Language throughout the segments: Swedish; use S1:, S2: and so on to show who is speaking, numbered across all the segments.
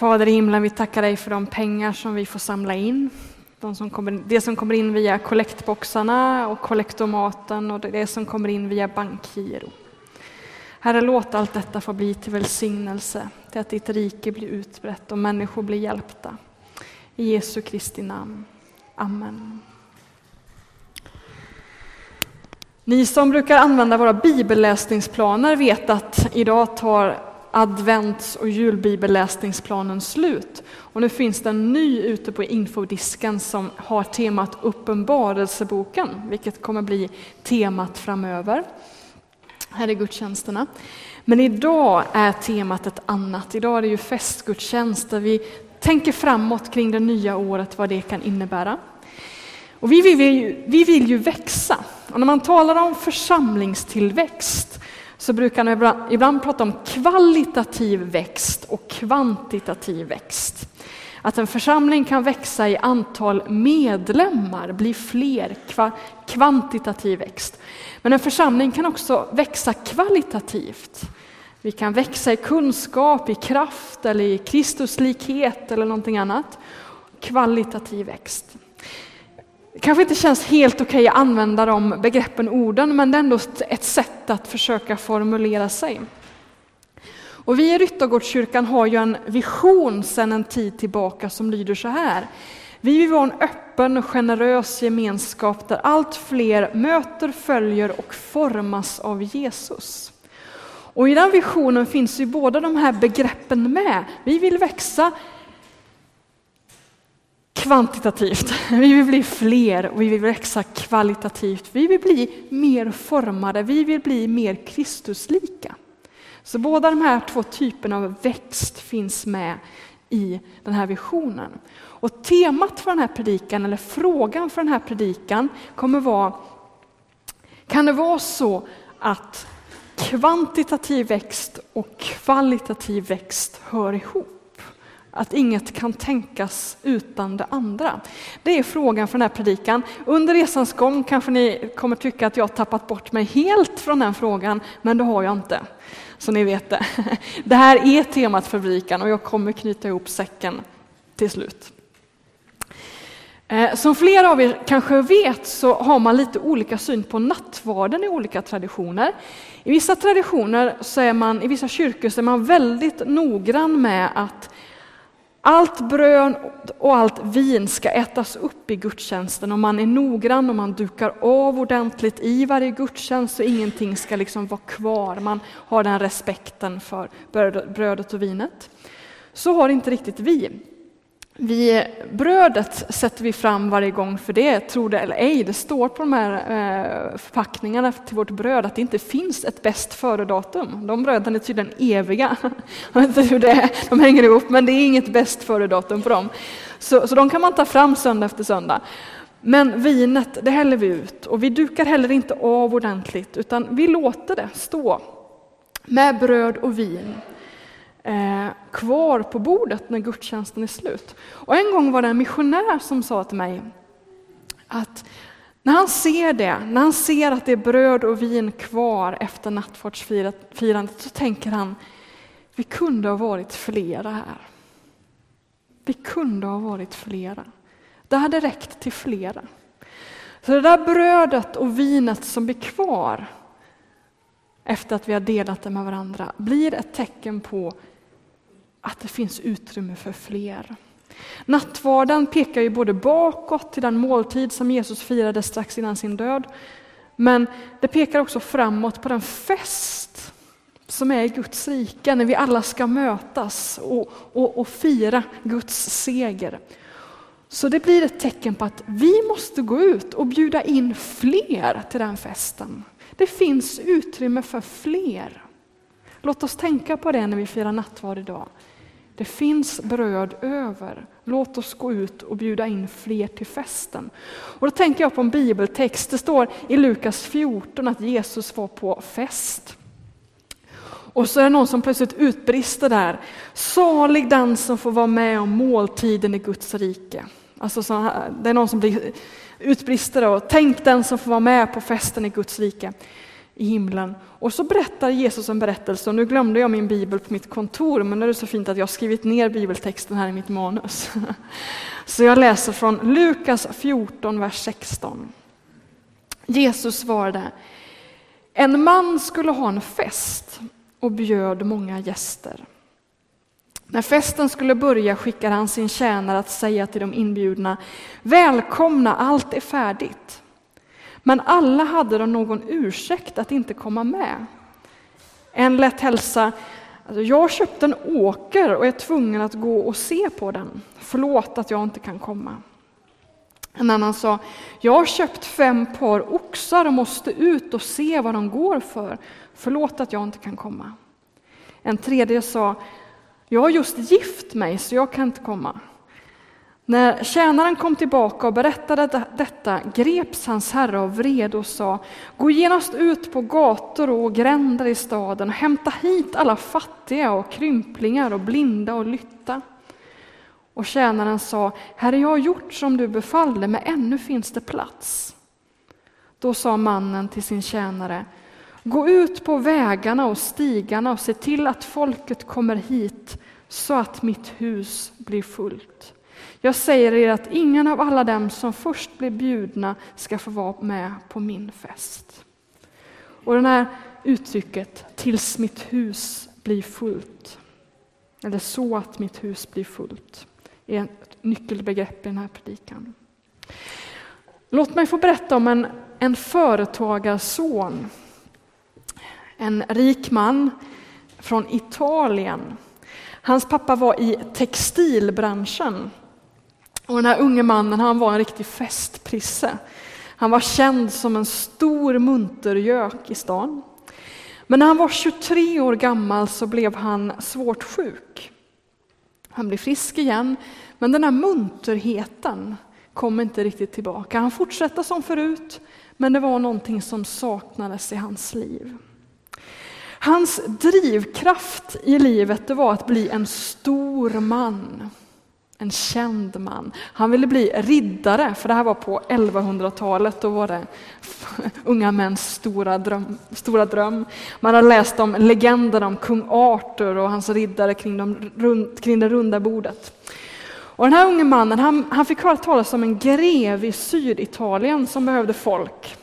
S1: Fader i himlen, vi tackar dig för de pengar som vi får samla in. De som kommer, det som kommer in via kollektboxarna och kollektomaten och det som kommer in via bankgiro. Herre, låt allt detta få bli till välsignelse, till att ditt rike blir utbrett och människor blir hjälpta. I Jesu Kristi namn. Amen. Ni som brukar använda våra bibelläsningsplaner vet att idag tar advents och julbibelläsningsplanen slut. Och nu finns det en ny ute på infodisken som har temat Uppenbarelseboken, vilket kommer bli temat framöver här i gudstjänsterna. Men idag är temat ett annat. Idag är det ju festgudstjänst där vi tänker framåt kring det nya året, vad det kan innebära. Och vi, vill ju, vi vill ju växa. Och när man talar om församlingstillväxt så brukar han ibland, ibland prata om kvalitativ växt och kvantitativ växt. Att en församling kan växa i antal medlemmar, bli fler, kvantitativ växt. Men en församling kan också växa kvalitativt. Vi kan växa i kunskap, i kraft eller i Kristuslikhet eller någonting annat. Kvalitativ växt. Det kanske inte känns helt okej att använda de begreppen orden, men det är ändå ett sätt att försöka formulera sig. Och vi i Ryttargårdskyrkan har ju en vision sedan en tid tillbaka som lyder så här. Vi vill vara en öppen och generös gemenskap där allt fler möter, följer och formas av Jesus. Och i den visionen finns ju båda de här begreppen med. Vi vill växa kvantitativt, vi vill bli fler och vi vill växa kvalitativt. Vi vill bli mer formade, vi vill bli mer Kristuslika. Så båda de här två typerna av växt finns med i den här visionen. Och temat för den här predikan, eller frågan för den här predikan, kommer vara Kan det vara så att kvantitativ växt och kvalitativ växt hör ihop? Att inget kan tänkas utan det andra. Det är frågan för den här predikan. Under resans gång kanske ni kommer tycka att jag tappat bort mig helt från den frågan, men det har jag inte. Så ni vet det. Det här är temat för predikan och jag kommer knyta ihop säcken till slut. Eh, som flera av er kanske vet så har man lite olika syn på nattvarden i olika traditioner. I vissa traditioner, så är man, i vissa kyrkor, så är man väldigt noggrann med att allt bröd och allt vin ska ätas upp i gudstjänsten och man är noggrann och man dukar av ordentligt i varje gudstjänst så ingenting ska liksom vara kvar. Man har den respekten för brödet och vinet. Så har inte riktigt vi. Vi, brödet sätter vi fram varje gång för det, tro det eller ej, det står på de här eh, förpackningarna till vårt bröd att det inte finns ett bäst före-datum. De bröden är tydligen eviga. Jag vet inte hur det är, de hänger ihop, men det är inget bäst före-datum på dem. Så, så de kan man ta fram söndag efter söndag. Men vinet, det häller vi ut och vi dukar heller inte av ordentligt utan vi låter det stå med bröd och vin Eh, kvar på bordet när gudstjänsten är slut. Och en gång var det en missionär som sa till mig att när han ser det, när han ser att det är bröd och vin kvar efter nattvardsfirandet så tänker han, vi kunde ha varit flera här. Vi kunde ha varit flera. Det hade räckt till flera. Så det där brödet och vinet som blir kvar efter att vi har delat det med varandra blir ett tecken på att det finns utrymme för fler. Nattvarden pekar ju både bakåt till den måltid som Jesus firade strax innan sin död, men det pekar också framåt på den fest som är i Guds rike, när vi alla ska mötas och, och, och fira Guds seger. Så det blir ett tecken på att vi måste gå ut och bjuda in fler till den festen. Det finns utrymme för fler. Låt oss tänka på det när vi firar nattvard idag. Det finns bröd över. Låt oss gå ut och bjuda in fler till festen. Och då tänker jag på en bibeltext. Det står i Lukas 14 att Jesus var på fest. Och så är det någon som plötsligt utbrister där. Salig den som får vara med om måltiden i Guds rike. Alltså så, det är någon som blir utbrister och tänk den som får vara med på festen i Guds rike i himlen. Och så berättar Jesus en berättelse, och nu glömde jag min bibel på mitt kontor, men nu är det så fint att jag har skrivit ner bibeltexten här i mitt manus. Så jag läser från Lukas 14, vers 16. Jesus svarade, en man skulle ha en fest och bjöd många gäster. När festen skulle börja skickade han sin tjänare att säga till de inbjudna, välkomna, allt är färdigt. Men alla hade de någon ursäkt att inte komma med. En lät hälsa, alltså jag köpte en åker och är tvungen att gå och se på den. Förlåt att jag inte kan komma. En annan sa, jag har köpt fem par oxar och måste ut och se vad de går för. Förlåt att jag inte kan komma. En tredje sa, jag har just gift mig så jag kan inte komma. När tjänaren kom tillbaka och berättade detta greps hans herre av vrede och sa Gå genast ut på gator och gränder i staden och hämta hit alla fattiga och krymplingar och blinda och lytta. Och tjänaren sa Herre, jag har gjort som du befallde, men ännu finns det plats. Då sa mannen till sin tjänare Gå ut på vägarna och stigarna och se till att folket kommer hit så att mitt hus blir fullt. Jag säger er att ingen av alla dem som först blir bjudna ska få vara med på min fest. Och det här uttrycket, tills mitt hus blir fullt, eller så att mitt hus blir fullt, är ett nyckelbegrepp i den här predikan. Låt mig få berätta om en, en företagarson, en rik man från Italien. Hans pappa var i textilbranschen och den här unge mannen han var en riktig festprisse. Han var känd som en stor muntergök i stan. Men när han var 23 år gammal så blev han svårt sjuk. Han blev frisk igen, men den här munterheten kom inte riktigt tillbaka. Han fortsatte som förut, men det var någonting som saknades i hans liv. Hans drivkraft i livet det var att bli en stor man en känd man. Han ville bli riddare, för det här var på 1100-talet. Då var det unga mäns stora dröm, stora dröm. Man har läst om legender om kung Arthur och hans riddare kring, de, kring det runda bordet. Och den här unge mannen han, han fick höra talas om en grev i Syditalien som behövde folk.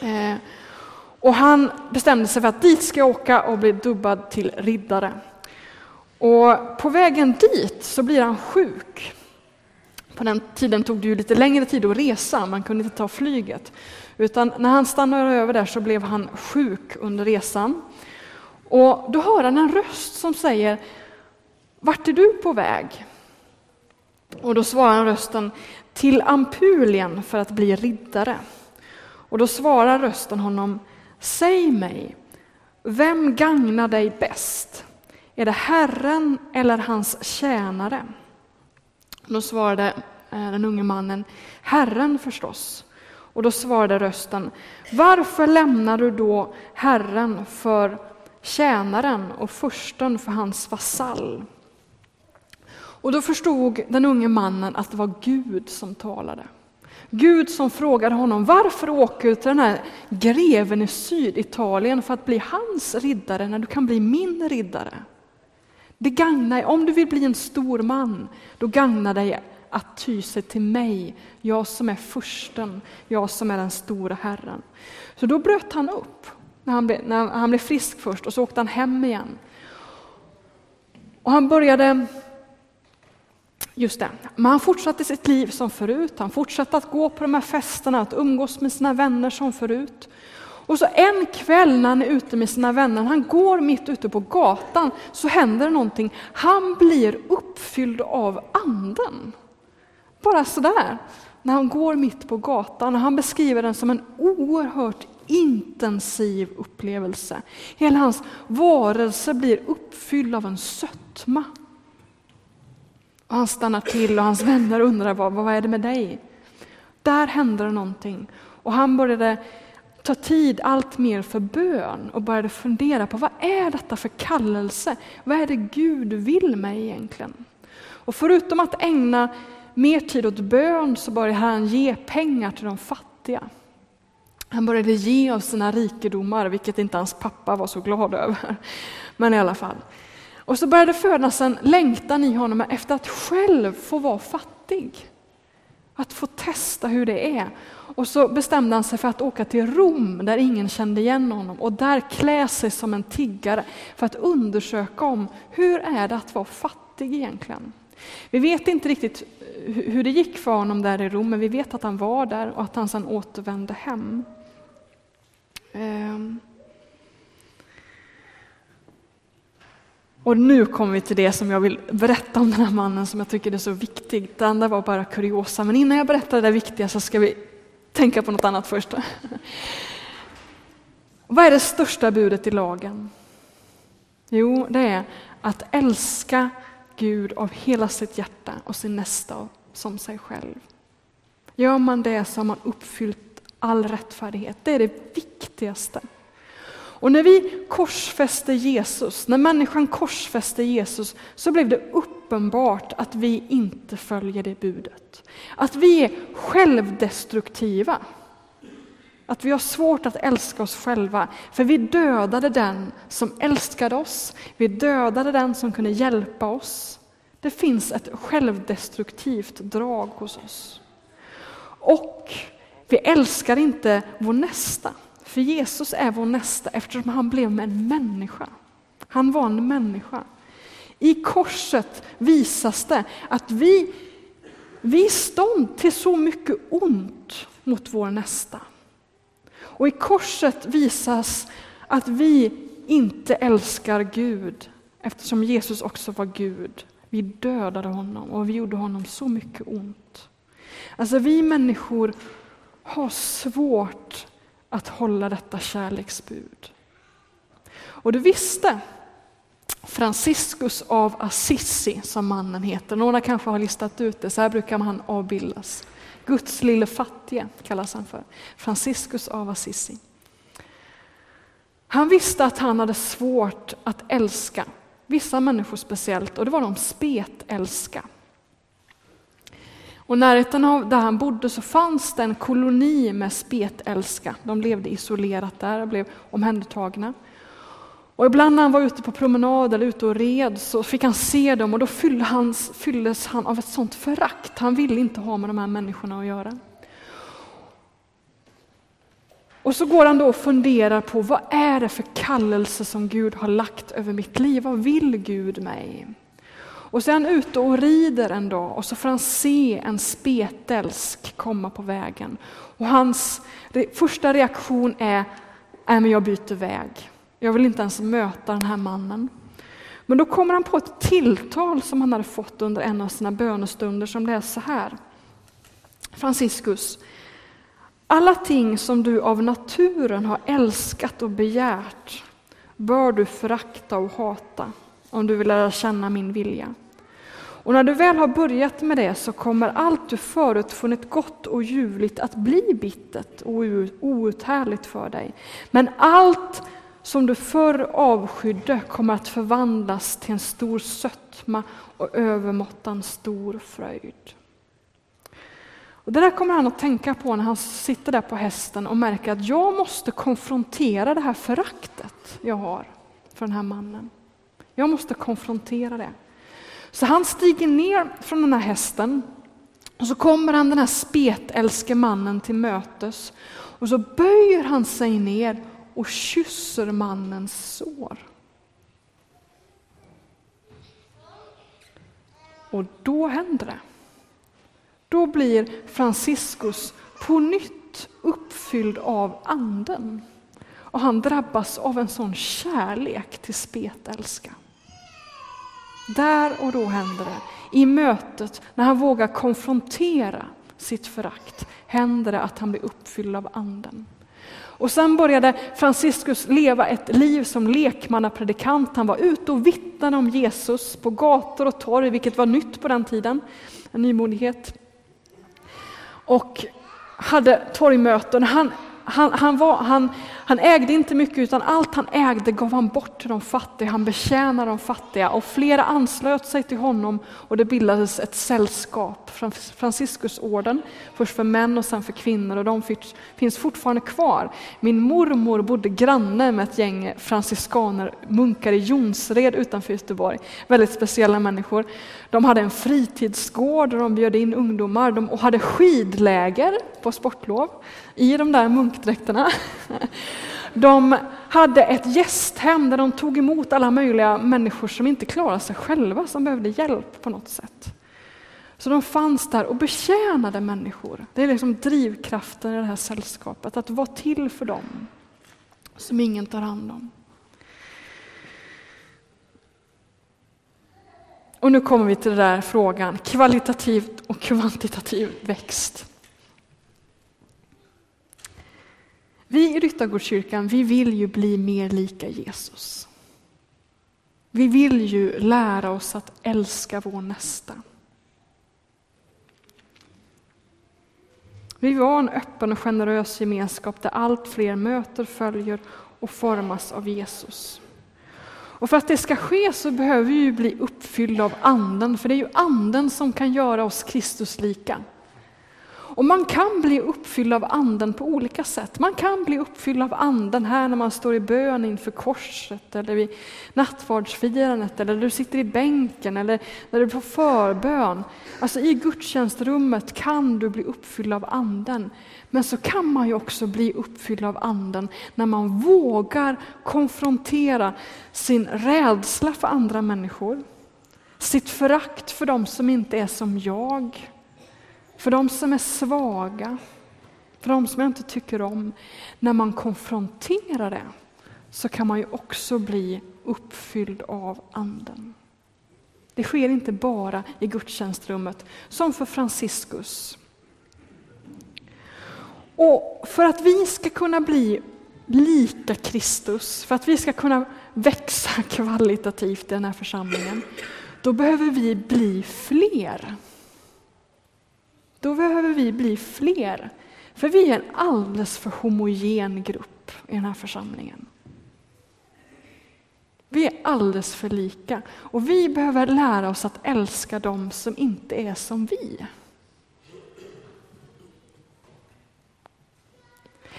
S1: Eh, och han bestämde sig för att dit ska jag åka och bli dubbad till riddare. Och på vägen dit så blir han sjuk. På den tiden tog det ju lite längre tid att resa, man kunde inte ta flyget. Utan när han stannade över där så blev han sjuk under resan. Och då hör han en röst som säger Vart är du på väg? Och då svarar rösten till Ampulien för att bli riddare. Och då svarar rösten honom Säg mig, vem gagnar dig bäst? Är det Herren eller hans tjänare? Då svarade eh, den unge mannen, Herren förstås. Och då svarade rösten, varför lämnar du då Herren för tjänaren och försten för hans vasall? Och då förstod den unge mannen att det var Gud som talade. Gud som frågade honom, varför åker du till den här greven i Syditalien för att bli hans riddare när du kan bli min riddare? Det gagnar, om du vill bli en stor man, då gagnar dig att ty sig till mig, jag som är försten, jag som är den stora Herren. Så då bröt han upp när han, blev, när han blev frisk först och så åkte han hem igen. Och han började, just det, men han fortsatte sitt liv som förut, han fortsatte att gå på de här festerna, att umgås med sina vänner som förut. Och så en kväll när han är ute med sina vänner, han går mitt ute på gatan, så händer någonting. Han blir uppfylld av anden. Bara sådär, när han går mitt på gatan. Han beskriver den som en oerhört intensiv upplevelse. Hela hans varelse blir uppfylld av en sötma. Och han stannar till och hans vänner undrar vad, vad är det med dig? Där hände det någonting. Och han började ta tid allt mer för bön och började fundera på vad är detta för kallelse? Vad är det Gud vill mig egentligen? Och förutom att ägna mer tid åt bön så började han ge pengar till de fattiga. Han började ge av sina rikedomar, vilket inte hans pappa var så glad över. Men i alla fall. Och så började födas en längtan i honom efter att själv få vara fattig. Att få testa hur det är. Och så bestämde han sig för att åka till Rom där ingen kände igen honom och där klä sig som en tiggare för att undersöka om hur är det att vara fattig egentligen. Vi vet inte riktigt hur det gick för honom där i Rom, men vi vet att han var där och att han sedan återvände hem. Ehm. Och nu kommer vi till det som jag vill berätta om den här mannen som jag tycker är så viktigt. Det andra var bara kuriosa, men innan jag berättar det viktiga så ska vi tänka på något annat först. Vad är det största budet i lagen? Jo, det är att älska Gud av hela sitt hjärta och sin nästa som sig själv. Gör man det så har man uppfyllt all rättfärdighet. Det är det viktigaste. Och när vi korsfäste Jesus, när människan korsfäste Jesus, så blev det uppenbart att vi inte följer det budet. Att vi är självdestruktiva. Att vi har svårt att älska oss själva, för vi dödade den som älskade oss, vi dödade den som kunde hjälpa oss. Det finns ett självdestruktivt drag hos oss. Och vi älskar inte vår nästa. För Jesus är vår nästa eftersom han blev en människa. Han var en människa. I korset visas det att vi, vi är stånd till så mycket ont mot vår nästa. Och i korset visas att vi inte älskar Gud eftersom Jesus också var Gud. Vi dödade honom och vi gjorde honom så mycket ont. Alltså vi människor har svårt att hålla detta kärleksbud. Och du visste Franciscus av Assisi, som mannen heter. Några kanske har listat ut det, så här brukar han avbildas. Guds lille fattige kallas han för. Franciscus av Assisi. Han visste att han hade svårt att älska vissa människor speciellt, och det var de spetälska. Och närheten av där han bodde så fanns det en koloni med spetälska. De levde isolerat där och blev omhändertagna. Och ibland när han var ute på promenad eller ute och red så fick han se dem och då fylldes han, fylldes han av ett sånt förakt. Han ville inte ha med de här människorna att göra. Och så går han då och funderar på vad är det för kallelse som Gud har lagt över mitt liv? Vad vill Gud mig? Och så är han ute och rider en dag och så får han se en spetälsk komma på vägen. Och hans första reaktion är, nej men jag byter väg. Jag vill inte ens möta den här mannen. Men då kommer han på ett tilltal som han hade fått under en av sina bönestunder som det är så här. Franciscus, alla ting som du av naturen har älskat och begärt bör du förakta och hata om du vill lära känna min vilja. Och när du väl har börjat med det så kommer allt du förut funnit gott och ljuvligt att bli bittert och outhärdligt för dig. Men allt som du förr avskydde kommer att förvandlas till en stor sötma och övermåttan stor fröjd. Och det där kommer han att tänka på när han sitter där på hästen och märker att jag måste konfrontera det här föraktet jag har för den här mannen. Jag måste konfrontera det. Så han stiger ner från den här hästen och så kommer han den här spetälske mannen till mötes och så böjer han sig ner och kysser mannens sår. Och då händer det. Då blir Franciscus på nytt uppfylld av anden. Och han drabbas av en sån kärlek till spetälska. Där och då händer det. I mötet, när han vågar konfrontera sitt förakt, händer det att han blir uppfylld av anden. Och sen började Franciscus leva ett liv som lekmannapredikant. Han var ute och vittnade om Jesus på gator och torg, vilket var nytt på den tiden, en nymodighet. Och hade torgmöten. Han han, han, var, han, han ägde inte mycket utan allt han ägde gav han bort till de fattiga. Han betjänade de fattiga och flera anslöt sig till honom och det bildades ett sällskap, Franciscusorden, först för män och sen för kvinnor och de finns fortfarande kvar. Min mormor bodde granne med ett gäng franciskaner, munkar i Jonsred utanför Göteborg. Väldigt speciella människor. De hade en fritidsgård och de bjöd in ungdomar de, och hade skidläger på sportlov i de där munkarna munkdräkterna. De hade ett gästhem där de tog emot alla möjliga människor som inte klarade sig själva, som behövde hjälp på något sätt. Så de fanns där och betjänade människor. Det är liksom drivkraften i det här sällskapet, att vara till för dem som ingen tar hand om. Och nu kommer vi till den där frågan, kvalitativt och kvantitativ växt. Vi i Ryttargårdskyrkan, vi vill ju bli mer lika Jesus. Vi vill ju lära oss att älska vår nästa. Vi vill vara en öppen och generös gemenskap där allt fler möter, följer och formas av Jesus. Och för att det ska ske så behöver vi ju bli uppfyllda av Anden, för det är ju Anden som kan göra oss Kristuslika. Och man kan bli uppfylld av anden på olika sätt. Man kan bli uppfylld av anden här när man står i bön inför korset eller vid nattvardsfirandet eller när du sitter i bänken eller när du får förbön. Alltså i gudstjänstrummet kan du bli uppfylld av anden. Men så kan man ju också bli uppfylld av anden när man vågar konfrontera sin rädsla för andra människor, sitt förakt för dem som inte är som jag, för de som är svaga, för de som jag inte tycker om. När man konfronterar det så kan man ju också bli uppfylld av Anden. Det sker inte bara i gudstjänstrummet, som för Franciscus. Och för att vi ska kunna bli lika Kristus, för att vi ska kunna växa kvalitativt i den här församlingen, då behöver vi bli fler. Då behöver vi bli fler. För vi är en alldeles för homogen grupp i den här församlingen. Vi är alldeles för lika och vi behöver lära oss att älska dem som inte är som vi.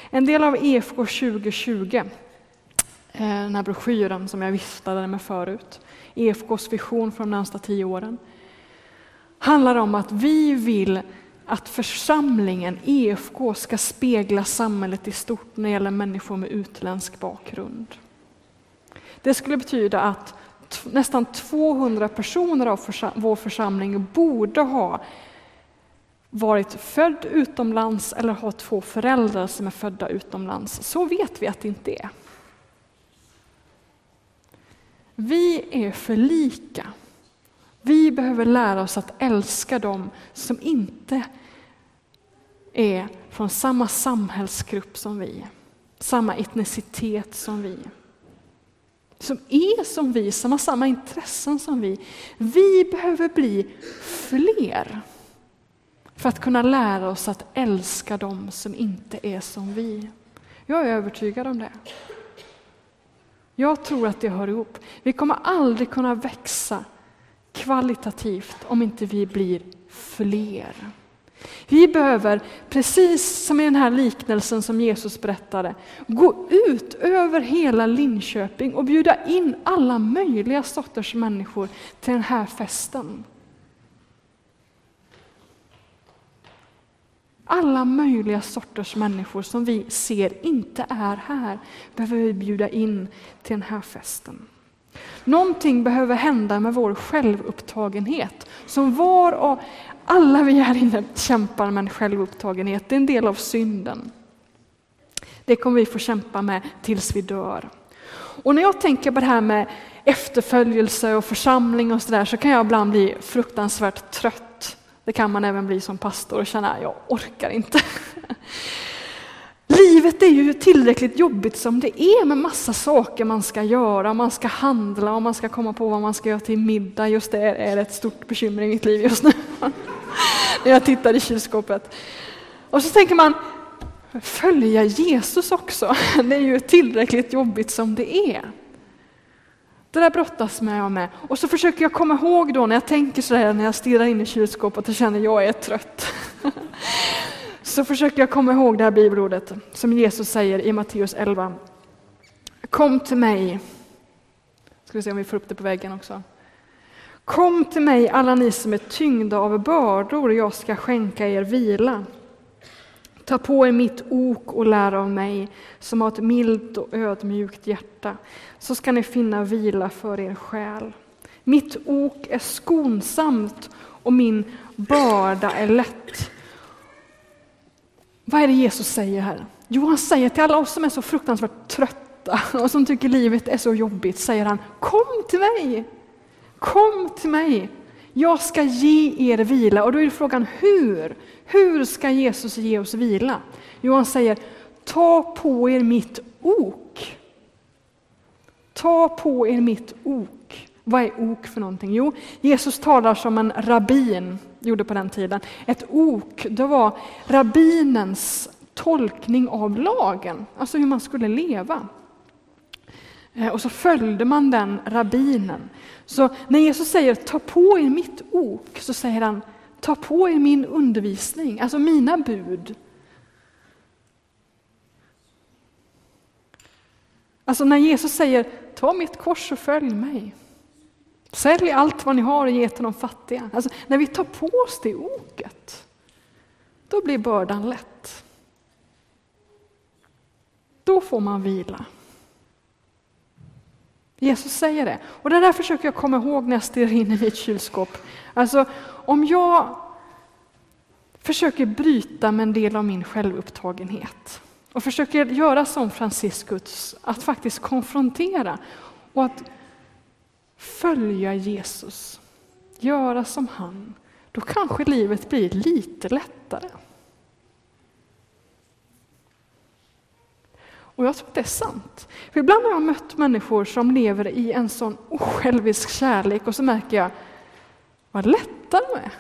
S1: En del av EFK 2020, eh, den här broschyren som jag viftade med förut, EFKs vision för de närmsta tio åren, handlar om att vi vill att församlingen, EFK, ska spegla samhället i stort när det gäller människor med utländsk bakgrund. Det skulle betyda att nästan 200 personer av vår församling borde ha varit född utomlands eller ha två föräldrar som är födda utomlands. Så vet vi att det inte är. Vi är för lika vi behöver lära oss att älska dem som inte är från samma samhällsgrupp som vi, samma etnicitet som vi. Som är som vi, som har samma intressen som vi. Vi behöver bli fler för att kunna lära oss att älska dem som inte är som vi. Jag är övertygad om det. Jag tror att det hör ihop. Vi kommer aldrig kunna växa kvalitativt om inte vi blir fler. Vi behöver, precis som i den här liknelsen som Jesus berättade, gå ut över hela Linköping och bjuda in alla möjliga sorters människor till den här festen. Alla möjliga sorters människor som vi ser inte är här behöver vi bjuda in till den här festen. Någonting behöver hända med vår självupptagenhet. Som var och alla vi här inne kämpar med en självupptagenhet, det är en del av synden. Det kommer vi få kämpa med tills vi dör. Och när jag tänker på det här med efterföljelse och församling och sådär så kan jag ibland bli fruktansvärt trött. Det kan man även bli som pastor och känna, jag orkar inte. Livet är ju tillräckligt jobbigt som det är med massa saker man ska göra, man ska handla och man ska komma på vad man ska göra till middag. Just det är ett stort bekymmer i mitt liv just nu. När jag tittar i kylskåpet. Och så tänker man, följa Jesus också. Det är ju tillräckligt jobbigt som det är. Det där brottas med jag med. Och så försöker jag komma ihåg då när jag tänker sådär när jag stirrar in i kylskåpet och känner att jag är trött. Så försöker jag komma ihåg det här bibelordet som Jesus säger i Matteus 11. Kom till mig. Ska vi se om vi får upp det på väggen också. Kom till mig alla ni som är tyngda av bördor, jag ska skänka er vila. Ta på er mitt ok och lär av mig, som har ett milt och ödmjukt hjärta, så ska ni finna vila för er själ. Mitt ok är skonsamt och min börda är lätt. Vad är det Jesus säger här? Jo, han säger till alla oss som är så fruktansvärt trötta och som tycker livet är så jobbigt, säger han, kom till mig! Kom till mig! Jag ska ge er vila. Och då är frågan hur? Hur ska Jesus ge oss vila? Jo, han säger ta på er mitt ok. Ta på er mitt ok. Vad är ok för någonting? Jo, Jesus talar som en rabbin gjorde på den tiden. Ett ok, det var rabbinens tolkning av lagen, alltså hur man skulle leva. Eh, och så följde man den rabbinen. Så när Jesus säger ta på er mitt ok, så säger han ta på er min undervisning, alltså mina bud. Alltså när Jesus säger ta mitt kors och följ mig. Sälj allt vad ni har och ge till de fattiga. Alltså, när vi tar på oss det oket, då blir bördan lätt. Då får man vila. Jesus säger det. Och det där försöker jag komma ihåg när jag stirrar in i mitt kylskåp. Alltså, om jag försöker bryta med en del av min självupptagenhet och försöker göra som Franciscus, att faktiskt konfrontera och att följa Jesus, göra som han, då kanske livet blir lite lättare. Och jag tror att det är sant. För ibland har jag mött människor som lever i en sån osjälvisk kärlek och så märker jag vad lätta de är.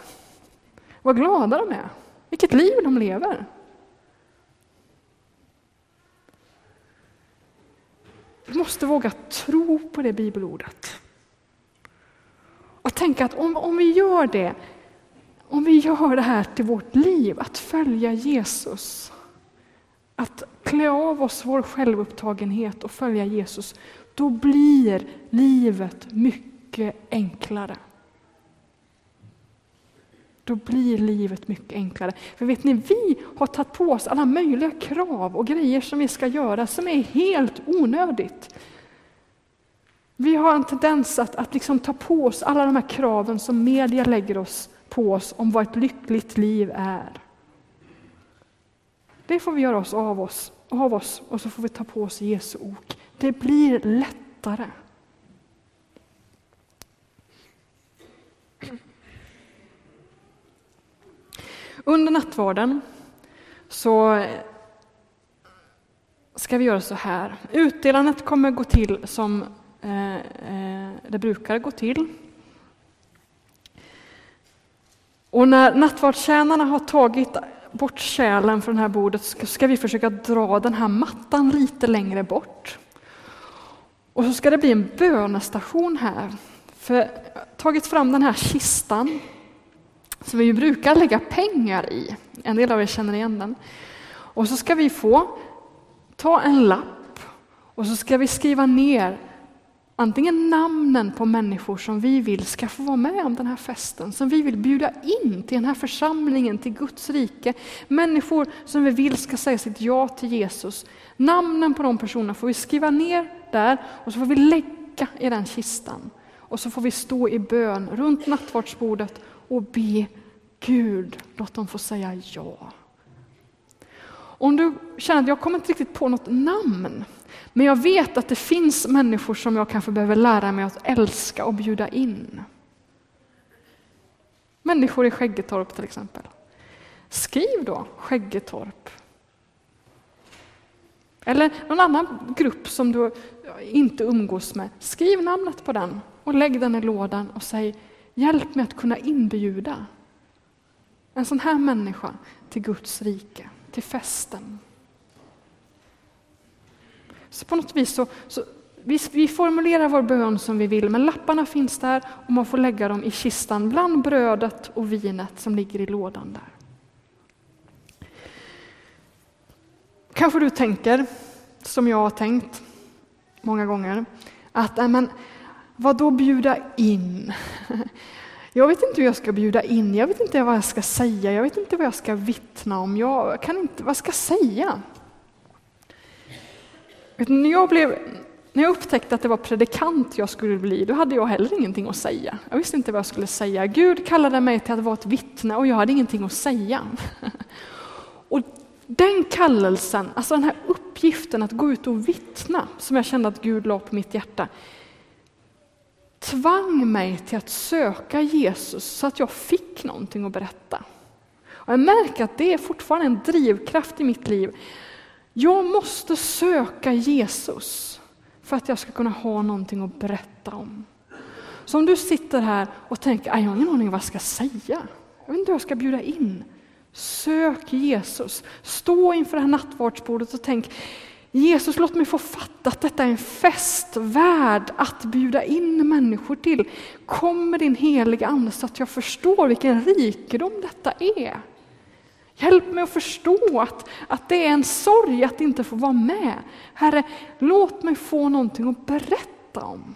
S1: Vad glada de är. Vilket liv de lever. Vi måste våga tro på det bibelordet. Och tänka att om, om vi gör det, om vi gör det här till vårt liv, att följa Jesus, att klä av oss vår självupptagenhet och följa Jesus, då blir livet mycket enklare. Då blir livet mycket enklare. För vet ni, vi har tagit på oss alla möjliga krav och grejer som vi ska göra som är helt onödigt. Vi har en tendens att, att liksom ta på oss alla de här kraven som media lägger oss på oss om vad ett lyckligt liv är. Det får vi göra oss av oss, av oss och så får vi ta på oss Jesu ok. Det blir lättare. Under nattvarden så ska vi göra så här. Utdelandet kommer gå till som Eh, eh, det brukar gå till. Och när nattvardstjänarna har tagit bort kärlen från det här bordet ska vi försöka dra den här mattan lite längre bort. Och så ska det bli en bönestation här. För jag har tagit fram den här kistan som vi brukar lägga pengar i. En del av er känner igen den. Och så ska vi få ta en lapp och så ska vi skriva ner antingen namnen på människor som vi vill ska få vara med om den här festen, som vi vill bjuda in till den här församlingen, till Guds rike. Människor som vi vill ska säga sitt ja till Jesus. Namnen på de personerna får vi skriva ner där och så får vi lägga i den kistan. Och så får vi stå i bön runt nattvardsbordet och be Gud, låt dem få säga ja. Om du känner att jag kommer inte riktigt på något namn, men jag vet att det finns människor som jag kanske behöver lära mig att älska och bjuda in. Människor i Skäggetorp till exempel. Skriv då Skäggetorp. Eller någon annan grupp som du inte umgås med. Skriv namnet på den och lägg den i lådan och säg hjälp mig att kunna inbjuda en sån här människa till Guds rike, till festen. Så på något vis så, så vi, vi, formulerar vår bön som vi vill, men lapparna finns där och man får lägga dem i kistan bland brödet och vinet som ligger i lådan där. Kanske du tänker, som jag har tänkt många gånger, att äh, men, vad då bjuda in? Jag vet inte hur jag ska bjuda in, jag vet inte vad jag ska säga, jag vet inte vad jag ska vittna om, jag kan inte, vad ska jag säga? När jag, blev, när jag upptäckte att det var predikant jag skulle bli, då hade jag heller ingenting att säga. Jag visste inte vad jag skulle säga. Gud kallade mig till att vara ett vittne och jag hade ingenting att säga. Och den kallelsen, alltså den här uppgiften att gå ut och vittna, som jag kände att Gud la på mitt hjärta, tvang mig till att söka Jesus så att jag fick någonting att berätta. Och jag märker att det är fortfarande en drivkraft i mitt liv. Jag måste söka Jesus för att jag ska kunna ha någonting att berätta om. Så om du sitter här och tänker, jag har ingen aning vad jag ska säga. Jag vet inte hur jag ska bjuda in. Sök Jesus. Stå inför det här nattvardsbordet och tänk, Jesus låt mig få fatta att detta är en fest värd att bjuda in människor till. Kom med din heliga Ande så att jag förstår vilken rikedom detta är. Hjälp mig att förstå att, att det är en sorg att inte få vara med. Herre, låt mig få någonting att berätta om.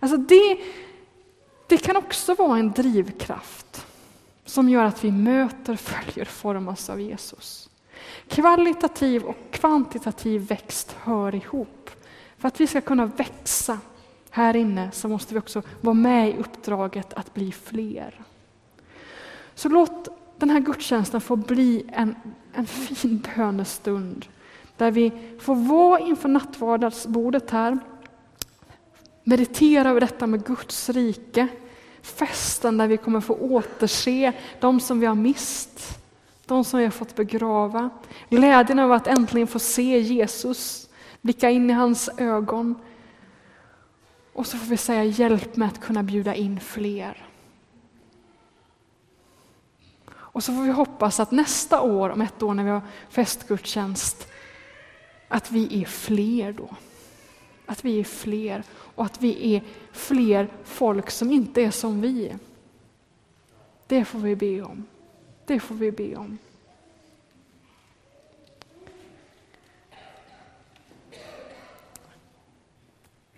S1: Alltså det, det kan också vara en drivkraft som gör att vi möter, följer, formas av Jesus. Kvalitativ och kvantitativ växt hör ihop. För att vi ska kunna växa här inne så måste vi också vara med i uppdraget att bli fler. Så låt den här gudstjänsten får bli en, en fin bönestund där vi får vara inför nattvardagsbordet här, meditera över detta med Guds rike, festen där vi kommer få återse de som vi har mist, de som vi har fått begrava. Glädjen över att äntligen få se Jesus, blicka in i hans ögon. Och så får vi säga hjälp med att kunna bjuda in fler. Och så får vi hoppas att nästa år, om ett år när vi har festgudstjänst, att vi är fler då. Att vi är fler och att vi är fler folk som inte är som vi. Det får vi be om. Det får vi be om.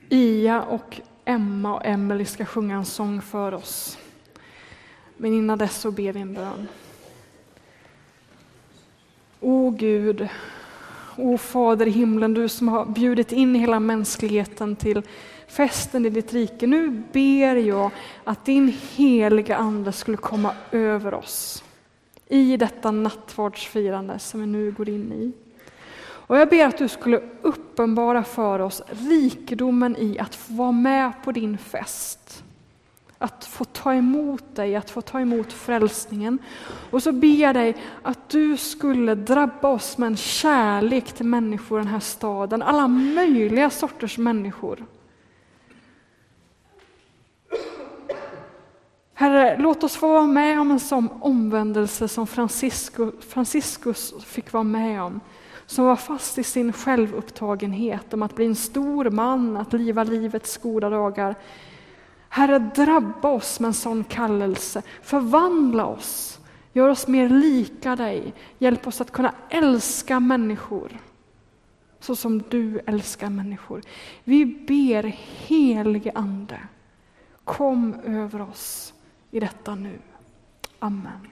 S1: Ia och Emma och Emelie ska sjunga en sång för oss. Men innan dess så ber vi en bön. O Gud, o Fader i himlen, du som har bjudit in hela mänskligheten till festen i ditt rike. Nu ber jag att din heliga Ande skulle komma över oss i detta nattvardsfirande som vi nu går in i. Och jag ber att du skulle uppenbara för oss rikedomen i att få vara med på din fest. Att få ta emot dig, att få ta emot frälsningen. Och så ber jag dig att du skulle drabba oss med en kärlek till människor i den här staden, alla möjliga sorters människor. Herre, låt oss få vara med om en sån omvändelse som Franciscus fick vara med om. Som var fast i sin självupptagenhet om att bli en stor man, att liva livets goda dagar. Herre, drabba oss med en sån kallelse. Förvandla oss. Gör oss mer lika dig. Hjälp oss att kunna älska människor så som du älskar människor. Vi ber helige Ande, kom över oss i detta nu. Amen.